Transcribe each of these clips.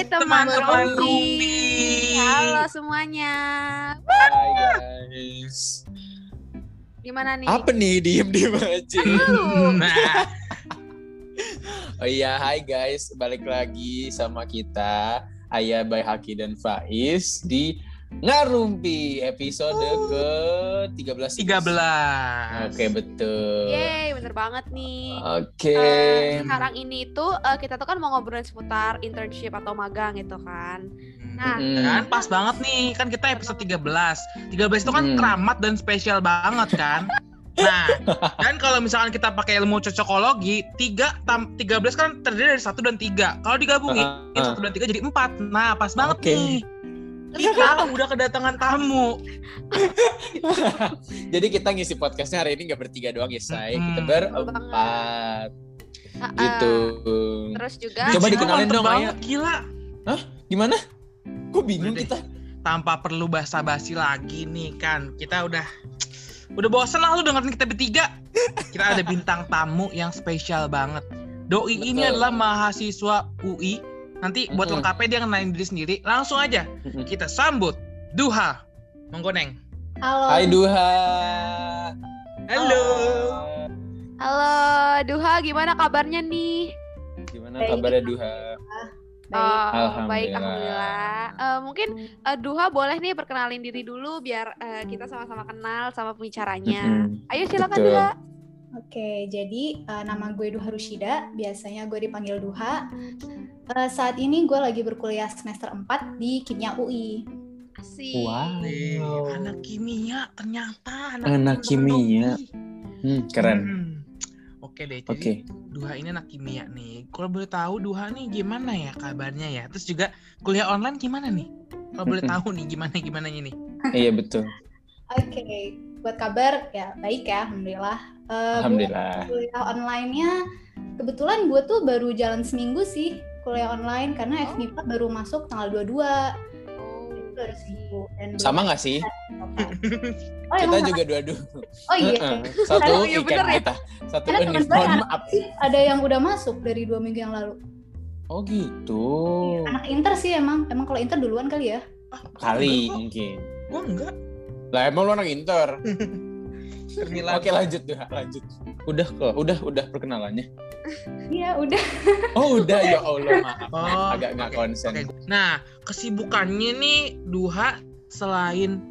Hai teman Rumpi. Rumpi. Halo semuanya. Hai guys. Gimana nih? Apa nih diem-diem aja? Lu. Nah, Oh iya, hai guys, balik lagi sama kita Ayah Bay Haki dan Faiz di Ngarumpi episode ke 13 13. Oke, betul. Yeay, bener banget nih. Oke. Eh, sekarang ini tuh eh, kita tuh kan mau ngobrolin seputar internship atau magang gitu kan. Nah, Mm-mm. Kan pas banget nih, kan kita episode 13. 13 itu kan Hmm. keramat dan spesial banget kan. Nah, dan kalau misalkan kita pakai ilmu cocokologi, 3 tam 13 kan terdiri dari satu dan tiga. Kalau digabungin Ah, ah. satu dan tiga jadi empat. Nah, pas banget Oke. nih. Kita udah kedatangan tamu. Jadi kita ngisi podcastnya hari ini nggak bertiga doang ya, say. Kita Mm-mm. berempat. eh, Gitu. terus juga Coba dikenalin dong, banget, Gila. Gimana? Kok bingung Udah deh. kita? tanpa perlu basa-basi lagi nih kan kita udah udah bosen lah lu dengerin kita bertiga kita ada bintang tamu yang spesial banget doi ini Betul. adalah mahasiswa UI nanti buat Mm-mm. lengkapnya dia ngenalin diri sendiri langsung aja kita sambut Duha Menggoneng Halo. Hai Duha. halo Halo, Duha, gimana kabarnya nih? Gimana Baik. kabarnya Duha? Baik. Oh, baik, Alhamdulillah. alhamdulillah. Eh, mungkin eh, Duha boleh nih perkenalin diri dulu biar eh, kita sama-sama kenal sama pembicaranya. Ayo silakan Betul. Duha. Oke, jadi uh, nama gue Duha Rushida, biasanya gue dipanggil Duha. Uh, saat ini gue lagi berkuliah semester 4 di Kimia UI. Asik. Wow. Anak kimia ternyata Anak kimia. teknologi. Hmm, keren. Hmm. Oke deh, jadi Oke. Duha ini anak kimia nih. Kalau boleh tahu Duha nih gimana ya kabarnya ya? Terus juga kuliah online gimana nih? Kalau boleh Mm-mm. tahu nih gimana gimana nih? Iya betul. Oke, buat kabar ya baik ya, alhamdulillah. Uh, Alhamdulillah. kuliah online-nya, kebetulan gue tuh baru jalan seminggu sih kuliah online karena Oh. FMIPA baru masuk tanggal 22. Oh. Itu baru seminggu. Dan Sama nggak sih? Oh, Kita emang juga dua-dua. Oh iya. Satu Oh, iya ikan bener ya. kita. Satu Karena teman maaf. ada yang udah masuk dari dua minggu yang lalu. Oh gitu. Anak inter sih emang, emang kalau inter duluan kali ya. Ah, Kali mungkin. Gua enggak. Lah emang lu anak inter. Termilan. Oke lanjut Duha, lanjut. Udah kok, udah udah perkenalannya. Iya udah. Oh udah ya Allah maaf. Oh, Agak nggak oke, konsen. oke. Nah, kesibukannya nih Duha selain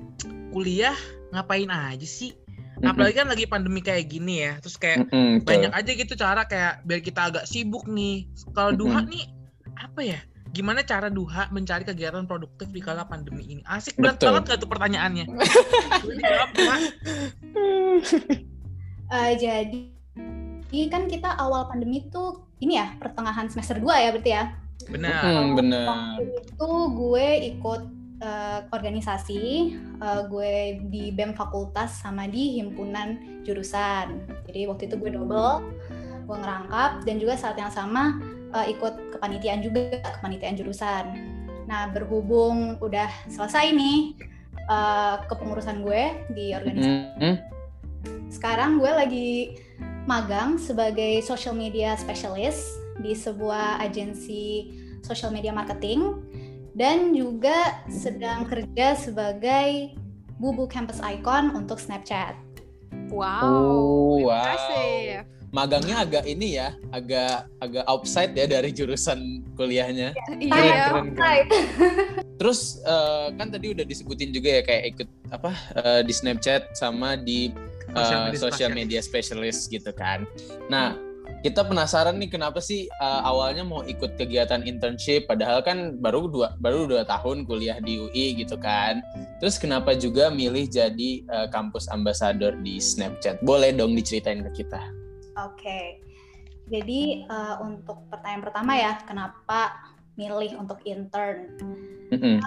kuliah ngapain aja sih? Apalagi kan lagi pandemi kayak gini ya. Terus kayak Mm-mm, betul. banyak aja gitu cara kayak biar kita agak sibuk nih. Kalau Duha nih apa ya? Gimana cara Duha mencari kegiatan produktif di kala pandemi ini? Asik berat Betul. banget gak tuh pertanyaannya? Eh, jadi ini kan kita awal pandemi tuh ini ya pertengahan semester 2 ya berarti ya. Benar. Hmm, benar. Waktu itu gue ikut eh, organisasi, eh, gue di BEM fakultas sama di himpunan jurusan. Jadi waktu itu gue double, gue ngerangkap dan juga saat yang sama eh, ikut kepanitiaan juga, kepanitiaan jurusan. Nah berhubung udah selesai nih eh, kepengurusan gue di organisasi Mm-mm. sekarang gue lagi magang sebagai social media specialist di sebuah agensi social media marketing dan juga sedang kerja sebagai bubu campus icon untuk Snapchat. Wow. Oh, wow. impressive. Magangnya agak ini ya, agak agak outside ya dari jurusan kuliahnya. Iya. keren, keren. Terus eh, kan tadi udah disebutin juga ya kayak ikut apa eh, di Snapchat sama di eh, Social media social specialist. media specialist gitu kan. Nah, kita penasaran nih kenapa sih eh, awalnya mau ikut kegiatan internship padahal kan baru dua baru dua tahun kuliah di UI gitu kan. Terus kenapa juga milih jadi eh, kampus ambassador di Snapchat? Boleh dong diceritain ke kita. Oke, jadi eh, untuk pertanyaan pertama ya, kenapa milih untuk intern? Mm-mm.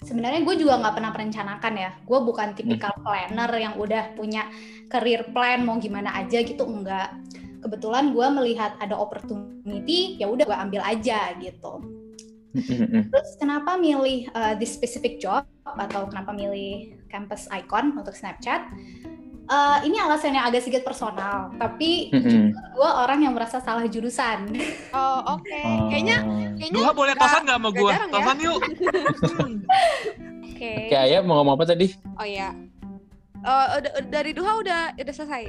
Sebenarnya gue juga nggak pernah merencanakan ya. Gue bukan tipikal planner yang udah punya career plan mau gimana aja gitu enggak. Kebetulan gue melihat ada opportunity, ya udah gue ambil aja gitu. Terus kenapa milih uh, this specific job atau kenapa milih campus icon untuk Snapchat? Eh, ini alasannya agak sedikit personal, tapi Mm-mm. gue orang yang merasa salah jurusan. Oh, oke. Oh. Kayaknya kayaknya Duha boleh tosan nggak sama gue? ya. Tosan yuk. Oke. Oke, Ayah mau ngomong apa tadi? Oh ya. Udah- dari Duha udah udah selesai.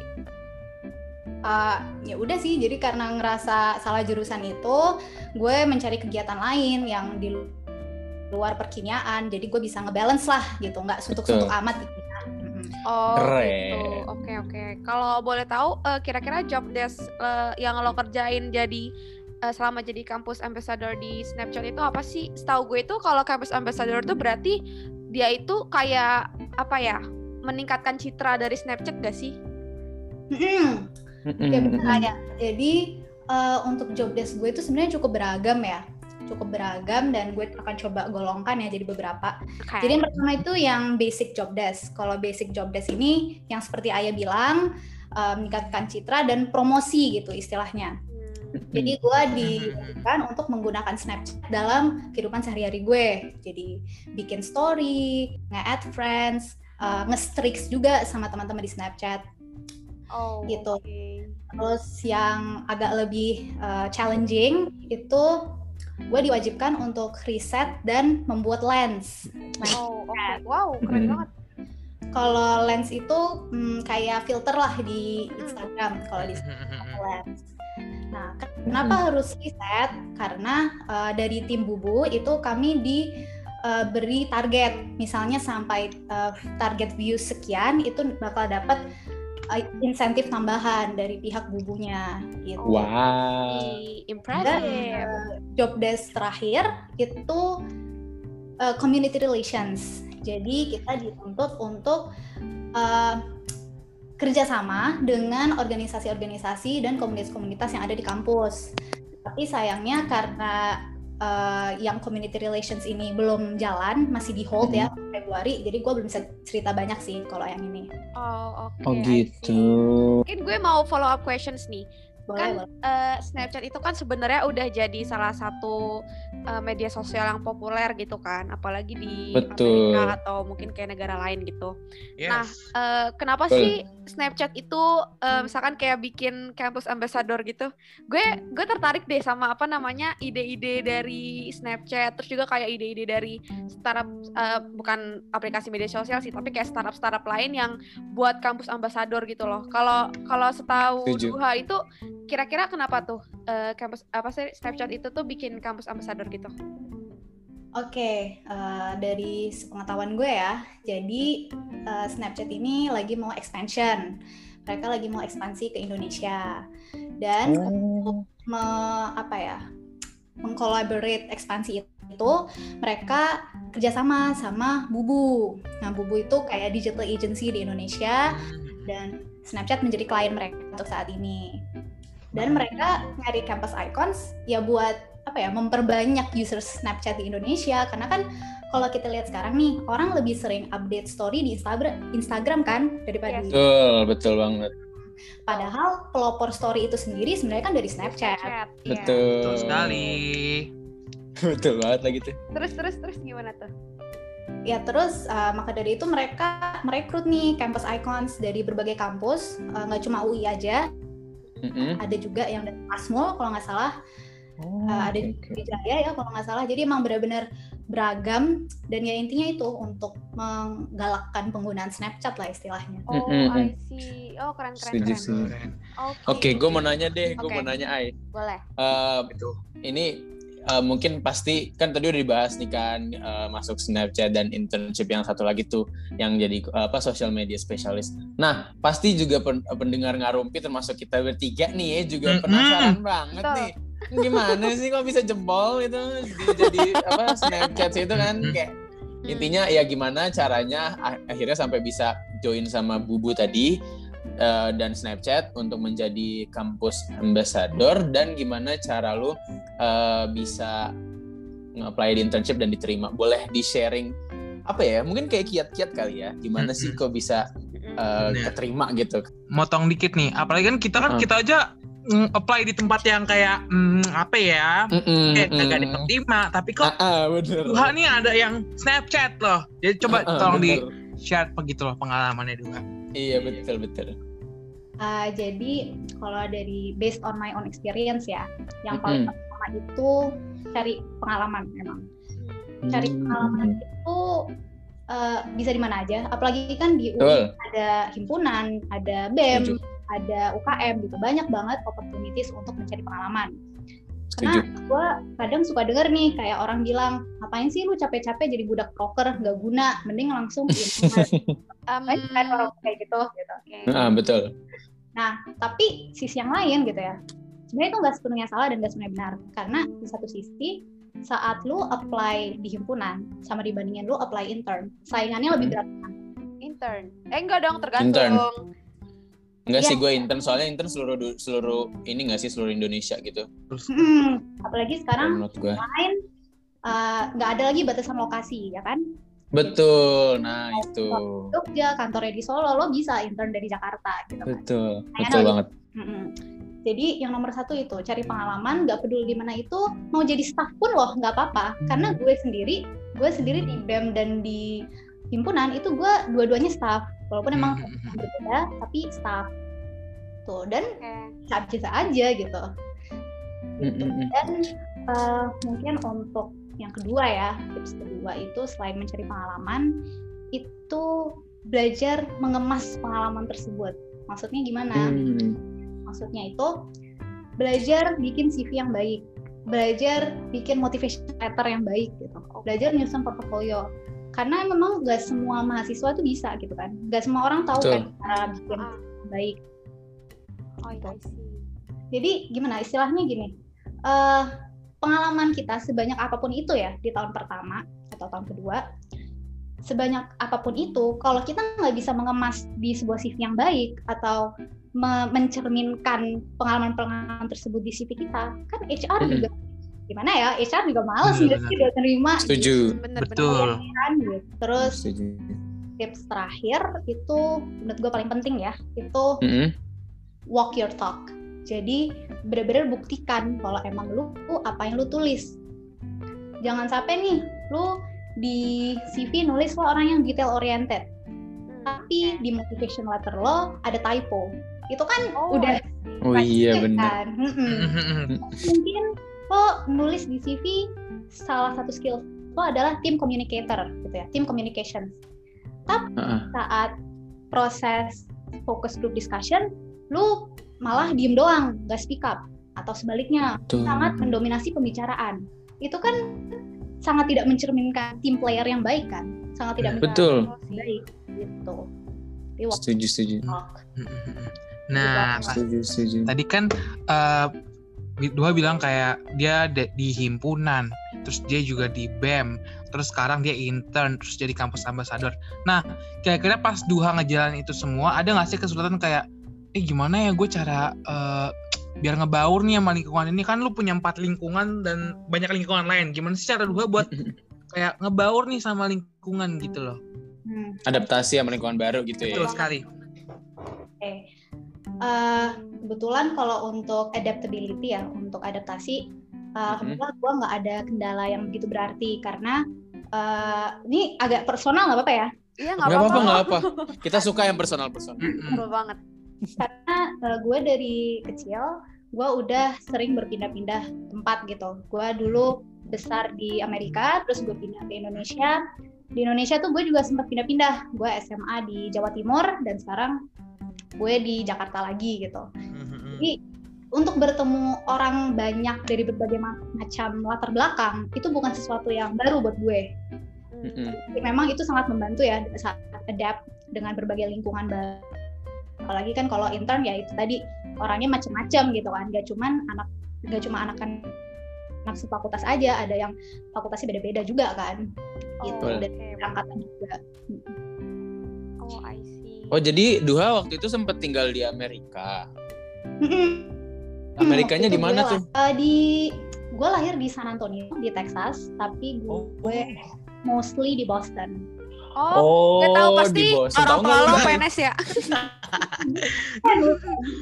Eh, ya udah sih, jadi karena ngerasa salah jurusan itu, gue mencari kegiatan lain yang di lu- luar perkimiaan, jadi gue bisa ngebalance lah gitu, nggak suntuk-suntuk amat. Mm-mm. Oh, Keren. gitu. Oke, oke. Kalau boleh tahu eh, kira-kira job desk eh, yang lo kerjain jadi eh, selama jadi kampus ambassador di Snapchat itu apa sih? Setahu gue itu kalau kampus ambassador itu berarti dia itu kayak apa ya? Meningkatkan citra dari Snapchat gak sih? Mm-mm. Mm-mm, Ya benar ya. Jadi eh, untuk job desk gue itu sebenarnya cukup beragam ya, cukup beragam dan gue akan coba golongkan ya jadi beberapa. Oke. Jadi yang pertama itu yang basic job desk. Kalau basic job desk ini yang seperti Ayah bilang eh, meningkatkan citra dan promosi gitu istilahnya. Hmm. Jadi gue diwajibkan untuk menggunakan Snapchat dalam kehidupan sehari-hari gue. Jadi bikin story, nge-add friends, eh, nge-streaks juga sama teman-teman di Snapchat. Oh, gitu. oke. Terus yang agak lebih uh, challenging itu gue diwajibkan untuk riset dan membuat lens. Lens. Oh, oke. Wow, keren Hmm. banget. Kalau lens itu hmm, kayak filter lah di Instagram kalau di lens. Nah, kenapa harus riset? Karena uh, dari tim Bubu itu kami di uh, beri target, misalnya sampai uh, target views sekian itu bakal dapat uh, insentif tambahan dari pihak bubunya gitu. Wow. Ih, Dan Impressive. uh, job desk terakhir itu uh, community relations. Jadi kita dituntut untuk uh, kerjasama dengan organisasi-organisasi dan komunitas-komunitas yang ada di kampus. Tapi sayangnya karena uh, yang community relations ini belum jalan, masih di hold ya Februari. Jadi gue belum bisa cerita banyak sih kalau yang ini. Oh, oke. Oh I gitu. Mungkin gue mau follow up questions nih. Boleh, kan boleh. eh, Snapchat itu kan sebenarnya udah jadi salah satu eh, media sosial yang populer gitu kan, apalagi di Betul. Amerika atau mungkin kayak negara lain gitu. Nah, Yes. Eh, kenapa Betul. sih Snapchat itu eh, misalkan kayak bikin campus ambassador gitu? Gue gue tertarik deh sama apa namanya ide-ide dari Snapchat, terus juga kayak ide-ide dari startup eh, bukan aplikasi media sosial sih, tapi kayak startup-startup lain yang buat kampus ambassador gitu loh. Kalau kalau setahu. Duha itu kira-kira kenapa tuh eh, kampus apa sih Snapchat itu tuh bikin kampus ambassador gitu? Oke, eh, dari sepengetahuan gue ya, jadi eh, Snapchat ini lagi mau expansion. Mereka lagi mau ekspansi ke Indonesia dan untuk me- apa ya, mengkolaborate ekspansi itu, mereka kerjasama sama Bubu. Nah, Bubu itu kayak digital agency di Indonesia dan Snapchat menjadi klien mereka untuk saat ini. Dan mereka nyari campus icons ya buat apa ya memperbanyak user Snapchat di Indonesia karena kan kalau kita lihat sekarang nih orang lebih sering update story di Instagram Instagram kan daripada Yes. di Betul, betul banget. padahal pelopor story itu sendiri sebenarnya kan dari Snapchat. Snapchat. iya. Betul. Betul sekali. Betul banget lagi tuh. Terus terus terus gimana tuh? Ya terus uh, maka dari itu mereka merekrut nih campus icons dari berbagai kampus uh, nggak cuma UI aja Mm-mm. ada juga yang dari Asmul kalau nggak salah Oh, Uh, ada oke, oke. di Jaya ya kalau nggak salah. Jadi emang benar-benar beragam dan ya intinya itu untuk menggalakkan penggunaan Snapchat lah istilahnya. Oh, I see. Oh, keren keren Setuju keren. sih. Keren. Oke, gue mau nanya deh, gue Oke. mau nanya Ai. Boleh. Eh, Itu. ini eh, mungkin pasti kan tadi udah dibahas nih kan eh, masuk Snapchat dan internship yang satu lagi tuh yang jadi eh, apa social media spesialis. Nah pasti juga pen- pendengar ngarumpi termasuk kita bertiga nih ya juga Mm-mm. penasaran banget Betul. nih gimana sih kok bisa jebol itu di- jadi apa Snapchat itu kan kayak Hmm. intinya ya gimana caranya ah- akhirnya sampai bisa join sama Bubu tadi eh, dan Snapchat untuk menjadi kampus ambassador dan gimana cara lu eh, bisa nge-apply di internship dan diterima boleh di sharing apa ya mungkin kayak kiat-kiat kali ya gimana sih Mm-mm. kok bisa Mm-mm. eh, Bener. keterima gitu Motong dikit nih. Apalagi kan kita kan Uh-uh. kita aja mm, apply di tempat yang kayak mm, apa ya? Kayak kagak diterima, tapi kok ah, ah, bener Duha nih ada yang Snapchat loh. Jadi coba Ah, ah, tolong di bener. share begitu loh pengalamannya Duha. Iya betul betul. Uh, jadi kalau dari based on my own experience ya, yang paling Mm-mm. pertama itu cari pengalaman memang. Cari Hmm. pengalaman itu uh, bisa di mana aja. Apalagi kan di UI ada himpunan, ada BEM, Setuju. ada UKM gitu. Banyak banget opportunities untuk mencari pengalaman. Setuju. Karena gue kadang suka denger nih kayak orang bilang, ngapain sih lu capek-capek jadi budak broker, nggak guna, mending langsung. Um, kan orang kayak gitu. gitu. oke. Ah, betul. Nah, tapi sisi yang lain gitu ya, sebenarnya itu nggak sepenuhnya salah dan nggak sepenuhnya benar. Karena di satu sisi, saat lu apply di himpunan, sama dibandingin lu apply intern, saingannya lebih Hmm. berat. kan? Intern. Eh enggak dong, tergantung. Enggak Iya. sih gue intern soalnya intern seluruh seluruh ini nggak sih seluruh Indonesia gitu. Terus Hmm, apalagi sekarang menurut gue. lain eh, nggak ada lagi batasan lokasi, ya kan? Betul. Nah, itu. Jogja, kantornya di Solo, lo bisa intern dari Jakarta gitu kan. Betul. Kayaknya Betul banget. Mm-mm. Jadi yang nomor satu itu cari pengalaman, nggak peduli di mana itu, mau jadi staff pun loh nggak apa-apa. Karena gue sendiri, gue sendiri di BEM dan di himpunan itu gue dua-duanya staff, walaupun emang Mhm. berbeda, tapi staff. Tuh dan Oke. bisa aja gitu. Mm-mm. Dan eh, mungkin untuk yang kedua ya, tips kedua itu selain mencari pengalaman, itu belajar mengemas pengalaman tersebut. Maksudnya gimana? Hmm. Maksudnya itu belajar bikin CV yang baik, belajar bikin motivation letter yang baik gitu, belajar nyusun portofolio. Karena memang gak semua mahasiswa tuh bisa gitu kan, gak semua orang tahu Betul. kan cara bikin Ah. baik. Oh iya sih. Jadi gimana istilahnya gini, eh, pengalaman kita sebanyak apa pun itu ya di tahun pertama atau tahun kedua, sebanyak apa pun itu, kalau kita nggak bisa mengemas di sebuah CV yang baik atau me- mencerminkan pengalaman-pengalaman tersebut di CV kita, kan HR Mm-mm. juga gimana ya, HR juga males Benar, nggak sih udah terima Setuju. Bener-bener. Betul. kan gitu. Terus Setuju. tips terakhir itu menurut gue paling penting ya, itu Mm-mm. walk your talk. Jadi bener-bener buktikan kalau emang lu apa yang lu tulis. Jangan sampai nih lu di CV nulis lo orang yang detail oriented, Hmm, tapi di motivation letter lo ada typo. Itu kan Oh, udah. Oh iya pasti benar. kan. Mungkin lo nulis di CV salah satu skill lo adalah team communicator gitu ya, team communication. Heeh. saat proses focus group discussion, lu malah diem doang, gak speak up. Atau sebaliknya, Betul. sangat mendominasi pembicaraan. Itu kan sangat tidak mencerminkan tim player yang baik kan? Sangat tidak Betul. mencerminkan yang baik gitu. Setuju, setuju. talk. Nah, Setuju, setuju. tadi kan eh dua bilang kayak dia de- di himpunan, terus dia juga di BEM, terus sekarang dia intern, terus jadi kampus ambassador. Nah, kira-kira pas Duha ngejalanin itu semua, ada nggak sih kesulitan kayak, eh gimana ya gue cara eh, biar ngebaur nih sama lingkungan ini kan lu punya empat lingkungan dan banyak lingkungan lain. Gimana sih cara Duha buat kayak ngebaur nih sama lingkungan gitu loh? Hmm. Adaptasi sama lingkungan baru gitu ya. Betul sekali. Oke. Eh, kebetulan kalau untuk adaptability ya, untuk adaptasi, uh, alhamdulillah gue nggak ada kendala yang begitu berarti karena eh, ini agak personal nggak apa-apa ya. Iya nggak apa-apa, apa-apa. nggak apa. Kita suka yang personal-personal. Mm-mm. Betul banget. karena uh, gue dari kecil gue udah sering berpindah-pindah tempat gitu gue dulu besar di Amerika terus gue pindah ke Indonesia di Indonesia tuh gue juga sempat pindah-pindah gue SMA di Jawa Timur dan sekarang gue di Jakarta lagi gitu Mm-mm. jadi untuk bertemu orang banyak dari berbagai ma- macam latar belakang itu bukan sesuatu yang baru buat gue Hmm. Mm-mm. Jadi memang itu sangat membantu ya saat adapt dengan berbagai lingkungan baru. Apalagi kan kalau intern ya itu tadi orangnya macam-macam gitu kan, gak cuman anak gak cuma anak kan anak sefakultas aja, ada yang fakultasnya beda-beda juga kan, gitu Oh, dan oke. angkatan juga. Oh. Oh jadi Duha waktu itu sempat tinggal di Amerika. Amerikanya di mana tuh? eh, di gue lahir di San Antonio di Texas, tapi Oh. gue mostly di Boston. Oh, nggak tahu pasti orang tua lo? PNS ya.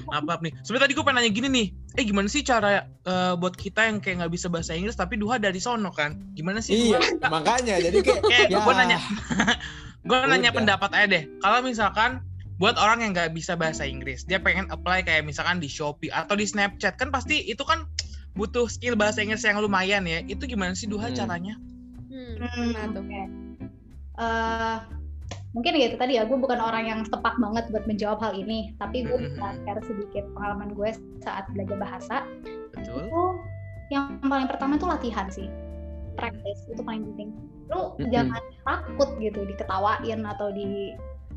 Maaf, maaf nih. Sebenarnya tadi gue pengen nanya gini nih. Eh gimana sih cara eh, buat kita yang kayak nggak bisa bahasa Inggris tapi Duha dari sono kan? Gimana sih? Iya, makanya jadi kayak Kayak ya. gue nanya. gue nanya Udah. pendapat aja deh. Kalau misalkan buat orang yang nggak bisa bahasa Inggris, dia pengen apply kayak misalkan di Shopee atau di Snapchat kan pasti itu kan butuh skill bahasa Inggris yang lumayan ya. Itu gimana sih Duha Hmm. caranya? Hmm, Hmm, gimana tuh? oke. Eh, mungkin gitu tadi ya, gue bukan orang yang tepat banget buat menjawab hal ini, tapi gue Mhm. bisa share sedikit pengalaman gue saat belajar bahasa. Betul. Itu yang paling pertama tuh latihan sih, practice itu paling penting. Lu Mhm. jangan takut gitu diketawain atau di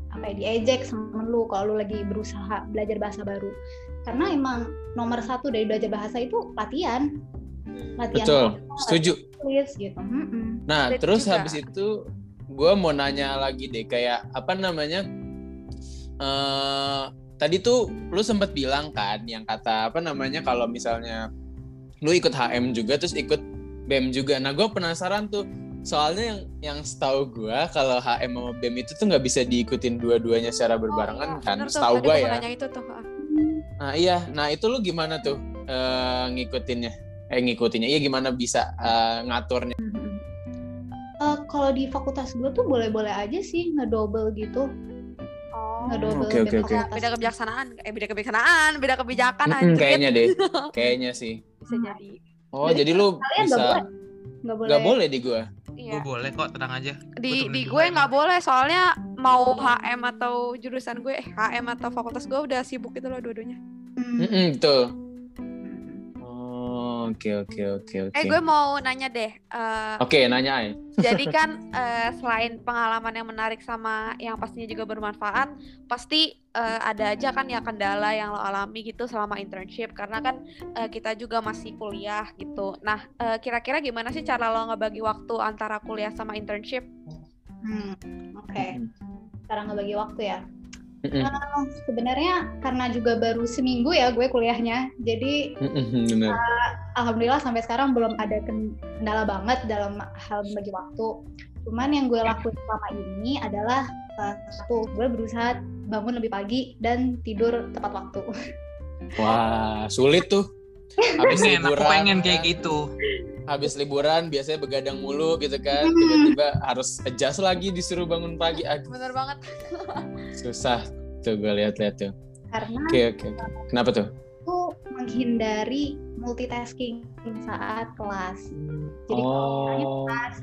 apa ya diejek sama lu kalau lu lagi berusaha belajar bahasa baru. Karena emang nomor satu dari belajar bahasa itu latihan, Hmm. latihan Betul, ngomong, setuju. tulis gitu. Mm-mm. Nah, terus juga. habis itu gue mau nanya lagi deh, kayak apa namanya? eh tadi tuh lu sempat bilang kan, yang kata apa namanya kalau misalnya lu ikut HM juga, terus ikut BEM juga. Nah, gue penasaran tuh, soalnya yang yang setahu gue kalau HM sama BEM itu tuh nggak bisa diikutin dua-duanya secara berbarengan Oh, iya, kan? tuh. Setahu gue ya. itu tuh. ah. Nah iya, nah itu lu gimana tuh eh, ngikutinnya? Eh ngikutinnya, iya gimana bisa eh, ngaturnya? Eh, kalau di fakultas gue tuh boleh-boleh aja sih ngedouble gitu, Oh. ngedouble Oke, oke, BEM oke. Ya, fakultas. beda kebijaksanaan, eh beda kebijaksanaan, beda kebijakan anjir. kayaknya deh, kayaknya sih. Bisa jadi. Oh Jadi jadi lu bisa boleh, nggak boleh. nggak boleh di gua? Iya. Gue boleh kok, tenang aja. Di temenin di gue nggak boleh soalnya mau HM atau jurusan gue, eh, HM atau fakultas gue udah sibuk gitu loh dua-duanya. Hmm. Mm-mm, betul. Oh oke oke oke oke. Eh gue mau nanya deh, eh, Oke nanya ay. jadi kan eh, selain pengalaman yang menarik sama yang pastinya juga bermanfaat, pasti eh, ada aja kan ya kendala yang lo alami gitu selama internship karena kan eh, kita juga masih kuliah gitu. Nah, eh, kira-kira gimana sih cara lo ngebagi waktu antara kuliah sama internship? Hmm, Oke, cara ngebagi waktu ya. Mm-mm, Eh, sebenarnya karena juga baru seminggu ya gue kuliahnya, jadi mm-mm, Bener. alhamdulillah sampai sekarang belum ada kendala banget dalam hal membagi waktu. Cuman yang gue lakuin selama ini adalah eh, satu, gue berusaha bangun lebih pagi dan tidur tepat waktu. Wah sulit tuh. Habis Pengen, aku liburan, pengen kayak kan. gitu. Habis liburan biasanya begadang mulu gitu kan. Tiba-tiba harus adjust lagi disuruh bangun pagi. Aduh Bener banget. susah. Tuh gue lihat-lihat tuh. Karena Oke oke. Kenapa tuh? itu menghindari multitasking saat kelas. Jadi kalau misalnya Oh. kelas,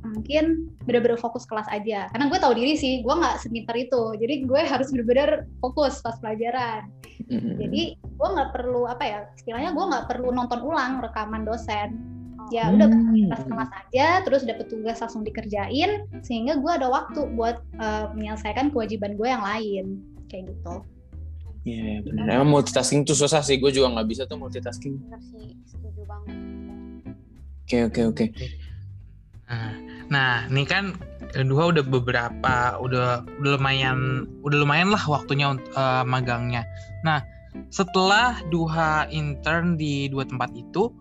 mungkin bener-bener fokus kelas aja. Karena gue tahu diri sih, gue nggak sepinter itu. Jadi gue harus bener-bener fokus pas pelajaran. Mm-mm. Jadi gue nggak perlu apa ya, istilahnya gue nggak perlu nonton ulang rekaman dosen. Oh. Ya udah Hmm. pas kelas aja, terus dapet tugas langsung dikerjain, sehingga gue ada waktu buat eh, menyelesaikan kewajiban gue yang lain, kayak gitu. Iya benar. Emang multitasking tuh susah sih. Gue juga nggak bisa tuh multitasking. Sih, setuju banget. Oke oke oke. Nah, nah, ini kan Duha udah beberapa, udah udah lumayan, udah lumayan lah waktunya eh, magangnya. Nah, setelah Duha intern di dua tempat itu,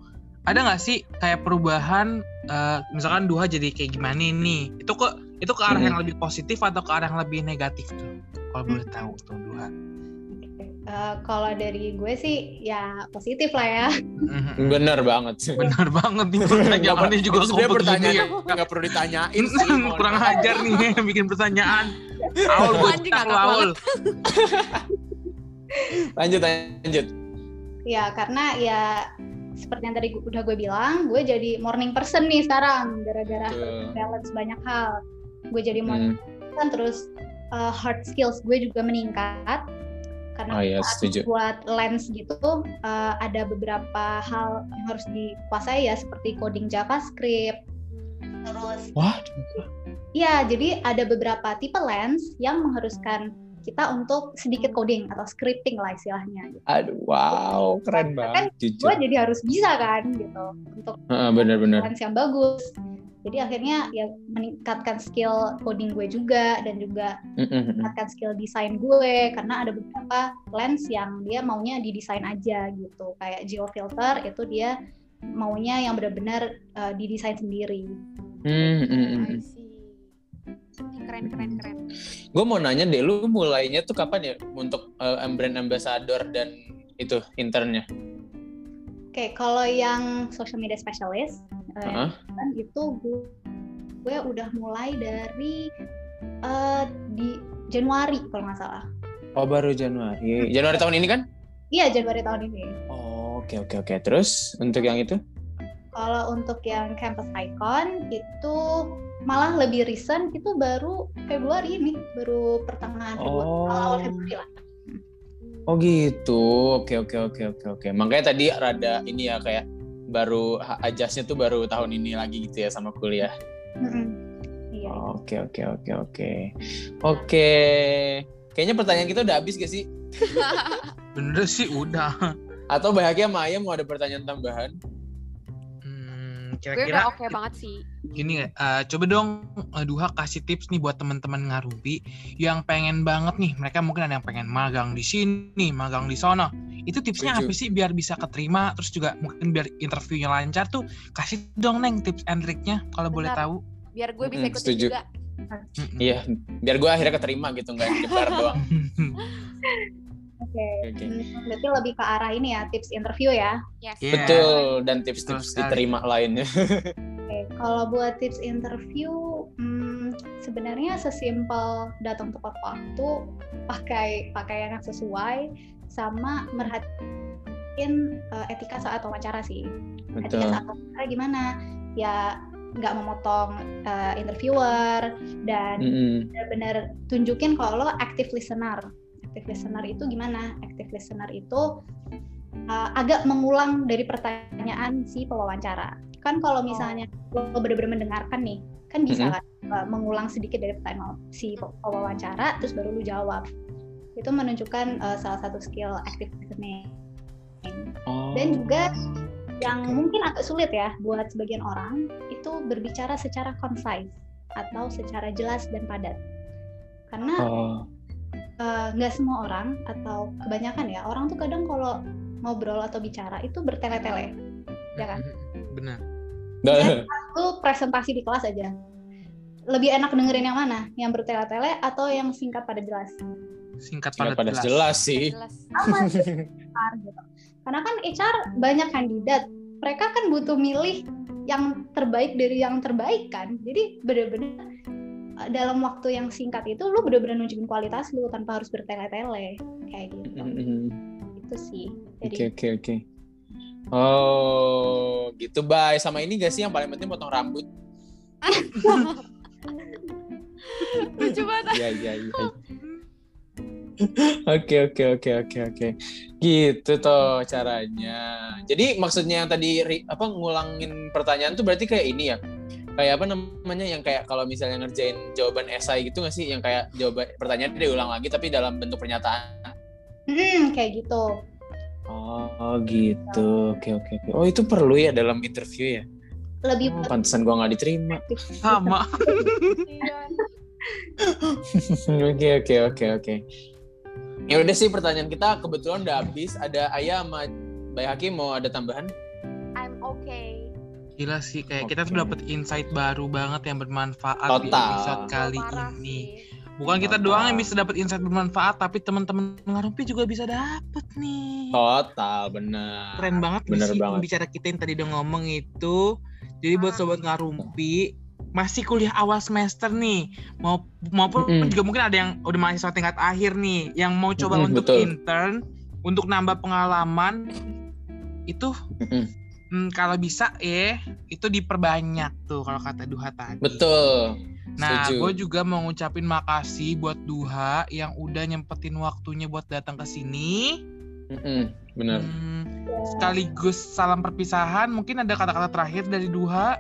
ada nggak sih kayak perubahan? eh, misalkan Duha jadi kayak gimana nih? Itu ke itu ke arah Mhm. yang lebih positif atau ke arah yang lebih negatif tuh? Kalau boleh tahu tuh Duha. Eh, kalau dari gue sih ya positif lah ya. Mhm. Bener banget sih. Bener banget nih pertanyaannya juga kok begini pertanyaan ya. nggak perlu ditanyain sih. Kurang maaf. ajar nih bikin pertanyaan. Aul gue Aul. Lanjut lanjut. Ya karena ya seperti yang tadi udah gue bilang, gue jadi morning person nih sekarang gara-gara balance banyak hal. Gue jadi morning Hmm. person terus uh, hard skills gue juga meningkat karena Oh iya saat setuju. buat lens gitu uh, ada beberapa hal yang harus dikuasai ya seperti coding JavaScript terus Wah. ya jadi ada beberapa tipe lens yang mengharuskan kita untuk sedikit coding atau scripting lah istilahnya gitu. Aduh, wow, keren Kan banget. Jujur. gue jadi harus bisa kan gitu untuk Heeh, Bener-bener. lens yang bagus jadi akhirnya ya meningkatkan skill coding gue juga dan juga meningkatkan skill desain gue karena ada beberapa lens yang dia maunya didesain aja gitu kayak geofilter itu dia maunya yang benar-benar uh, didesain sendiri Mm, mm, mm, I mm. see. Keren, keren, keren. Gue mau nanya deh, lu mulainya tuh kapan ya untuk uh, brand ambassador dan itu internnya? oke kalau yang social media specialist uh, Heeh. kan itu gue, gue udah mulai dari uh, di Januari kalau nggak salah Oh baru Januari. Januari tahun ini kan? Iya Januari tahun ini. Oh, oke oke oke. Terus untuk yang itu? Kalau untuk yang campus icon itu malah lebih recent itu baru Februari ini, baru pertengahan Februari, Oh. awal Februari lah. Oh gitu. Oke oke oke oke oke. Makanya tadi rada ini ya kayak baru ajasnya tuh baru tahun ini lagi gitu ya sama kuliah. Iya. Oke oke oke oke. Oke. Kayaknya pertanyaan kita udah habis gak sih? Bener sih udah. Atau Bahagia Maya mau ada pertanyaan tambahan? Hmm, gue kira-kira udah oke banget sih gini eh, coba dong eh, Duha kasih tips nih buat teman-teman ngarumpi yang pengen banget nih mereka mungkin ada yang pengen magang di sini magang di sono itu tipsnya Setuju. apa sih biar bisa keterima terus juga mungkin biar interviewnya lancar tuh kasih dong neng tips and triknya kalau boleh tahu biar gue bisa setuju. juga. Iya, biar gue akhirnya keterima gitu nggak nyebar doang. Oke. Oke. Hmm, Berarti lebih ke arah ini ya tips interview ya. yes Iya. Betul dan tips-tips diterima lainnya. Oke, kalau buat tips interview, hmm, sebenarnya sesimpel datang tepat waktu, pakai pakaian yang sesuai, sama merhatiin uh, etika saat wawancara sih. Etika Betul. saat wawancara gimana? Ya nggak memotong uh, interviewer dan Mm-mm. benar-benar tunjukin kalau lo active listener. Active listener itu gimana? Active listener itu uh, agak mengulang dari pertanyaan si pewawancara. Kan kalau misalnya lo benar-benar mendengarkan nih, kan bisa Mhm. kan uh, mengulang sedikit dari pertanyaan si pewawancara, terus baru lu jawab. Itu menunjukkan uh, salah satu skill active listening. Oh. Dan juga yang mungkin agak sulit ya buat sebagian orang itu berbicara secara concise atau secara jelas dan padat. Karena Oh. Eh, nggak semua orang atau kebanyakan ya orang tuh kadang kalau ngobrol atau bicara itu bertele-tele. Ya kan? bener Dah. Itu presentasi di kelas aja. Lebih enak dengerin yang mana? Yang bertele-tele atau yang singkat pada jelas? singkat Nggak padat pada jelas jelas sih. Sama gitu. Karena kan HR banyak kandidat. Mereka kan butuh milih yang terbaik dari yang terbaik kan. Jadi bener-bener dalam waktu yang singkat itu lu bener-bener nunjukin kualitas lu tanpa harus bertele-tele kayak gitu. Mm-mm. Itu sih. Oke Jadi oke oke. Oh, gitu bye. Sama ini gak sih yang paling penting potong rambut? lucu banget Iya iya iya. Oke oke oke oke oke. Gitu toh caranya. Jadi maksudnya yang tadi apa ngulangin pertanyaan tuh berarti kayak ini ya. Kayak apa namanya yang kayak kalau misalnya ngerjain jawaban esai gitu nggak sih yang kayak jawaban pertanyaan diulang lagi tapi dalam bentuk pernyataan. Hmm, kayak gitu. Oh gitu. Oke oke oke. Oh itu perlu ya dalam interview ya. Lebih Oh, pantesan gua nggak diterima. sama. Oke oke oke oke. Ya udah sih pertanyaan kita kebetulan udah habis. Ada Ayah sama Bay Hakim mau ada tambahan? I'm okay gila sih kayak kita tuh Oke. dapet insight baru banget yang bermanfaat di Total. episode kali Parah ini sih. bukan kita Total. doang yang bisa dapet insight bermanfaat tapi teman-teman ngarumpi juga bisa dapet nih Total benar. keren banget Bener sih banget. pembicara kita yang tadi udah ngomong itu jadi buat Ah. sobat ngarumpi masih kuliah awal semester nih mau maupun Mm-mm. juga mungkin ada yang udah mahasiswa tingkat akhir nih yang mau coba Mm-mm, untuk betul. intern untuk nambah pengalaman itu Mm-mm. hmm, kalau bisa eh itu diperbanyak tuh kalau kata Duha tadi Betul. Nah, gue juga mau ngucapin makasih buat Duha yang udah nyempetin waktunya buat datang ke sini. Mm-mm, Benar. Hmm, sekaligus salam perpisahan. Mungkin ada kata-kata terakhir dari Duha.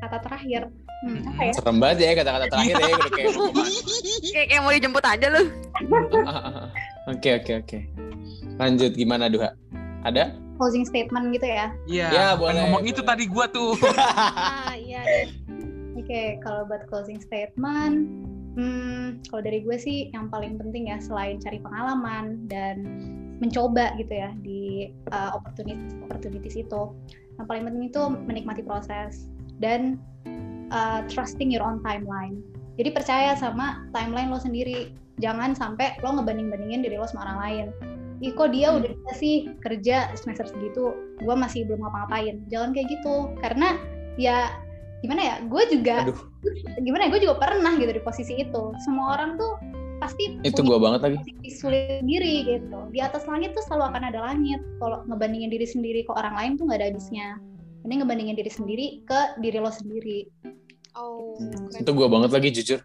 kata terakhir. Hmm, apa ya? Serem banget ya kata-kata terakhir ya udah kayak kayak kayak mau dijemput aja lu Oke oke oke. Lanjut gimana Duha? Ada? Closing statement gitu ya. Iya, Ya, boleh, ngomong boleh. itu tadi gua tuh. Ah iya deh. Oke, kalau buat closing statement, hmm, kalau dari gue sih yang paling penting ya selain cari pengalaman dan mencoba gitu ya di uh, opportunities opportunities itu, yang paling penting itu menikmati proses dan uh, trusting your own timeline. Jadi percaya sama timeline lo sendiri. Jangan sampai lo ngebanding-bandingin diri lo sama orang lain. Ih kok dia Hmm. udah bisa sih kerja semester segitu, gue masih belum ngapa-ngapain. Jangan kayak gitu, karena ya gimana ya, gue juga Aduh. gimana ya, gue juga pernah gitu di posisi itu. Semua orang tuh pasti Itu gua banget lagi. sulit sendiri gitu. Di atas langit tuh selalu akan ada langit. Kalau ngebandingin diri sendiri ke orang lain tuh nggak ada habisnya. Mending ngebandingin diri sendiri ke diri lo sendiri. Oh, keren. Itu gue banget lagi jujur.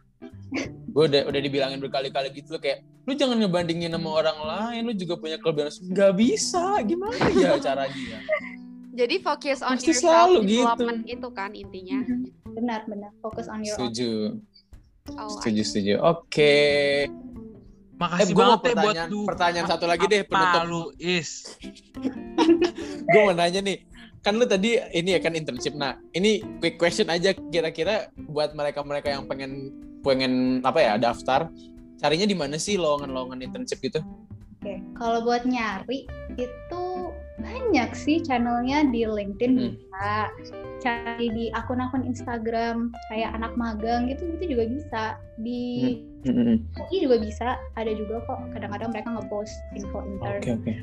Gue udah udah dibilangin berkali-kali gitu loh kayak lu jangan ngebandingin sama orang lain, lu juga punya kelebihan. Gak bisa, gimana ya caranya? Jadi focus on Pasti yourself selalu gitu. development itu kan intinya. Benar, benar. Fokus on your own. Setuju, Oh, setuju, setuju. Oke. Eh, Makasih gue mau banget buat pertanyaan, du. pertanyaan satu lagi deh penutup. lu is? Gue mau nanya nih, kan lu tadi ini ya kan internship. Nah, ini quick question aja kira-kira buat mereka-mereka yang pengen pengen apa ya daftar, carinya di mana sih lowongan-lowongan internship gitu? Oke, kalau buat nyari itu banyak sih channelnya di LinkedIn Hmm. bisa, cari di akun-akun Instagram kayak anak magang gitu itu juga bisa di Hmm. UI juga bisa, ada juga kok kadang-kadang mereka ngepost info intern. Oke oke.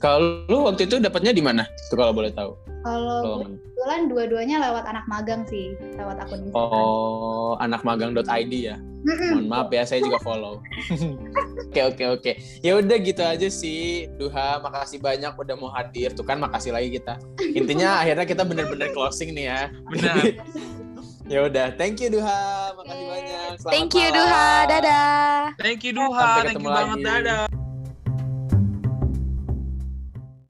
Kalau lu waktu itu dapatnya di mana? Tuh kalau boleh tahu. Kalau kebetulan dua-duanya lewat anak magang sih, lewat akun Instagram. Oh, anakmagang.id ya. Mohon maaf ya, saya juga follow. Oke oke oke. Ya udah gitu aja sih. Duha, makasih banyak udah mau hadir. Tuh kan makasih lagi kita. Intinya akhirnya kita bener-bener closing nih ya. Benar. ya udah, thank you Duha. Makasih banyak. Selamat Thank you malam. Duha, dadah. Thank you Duha, Sampai thank ketemu you banget lagi. dadah.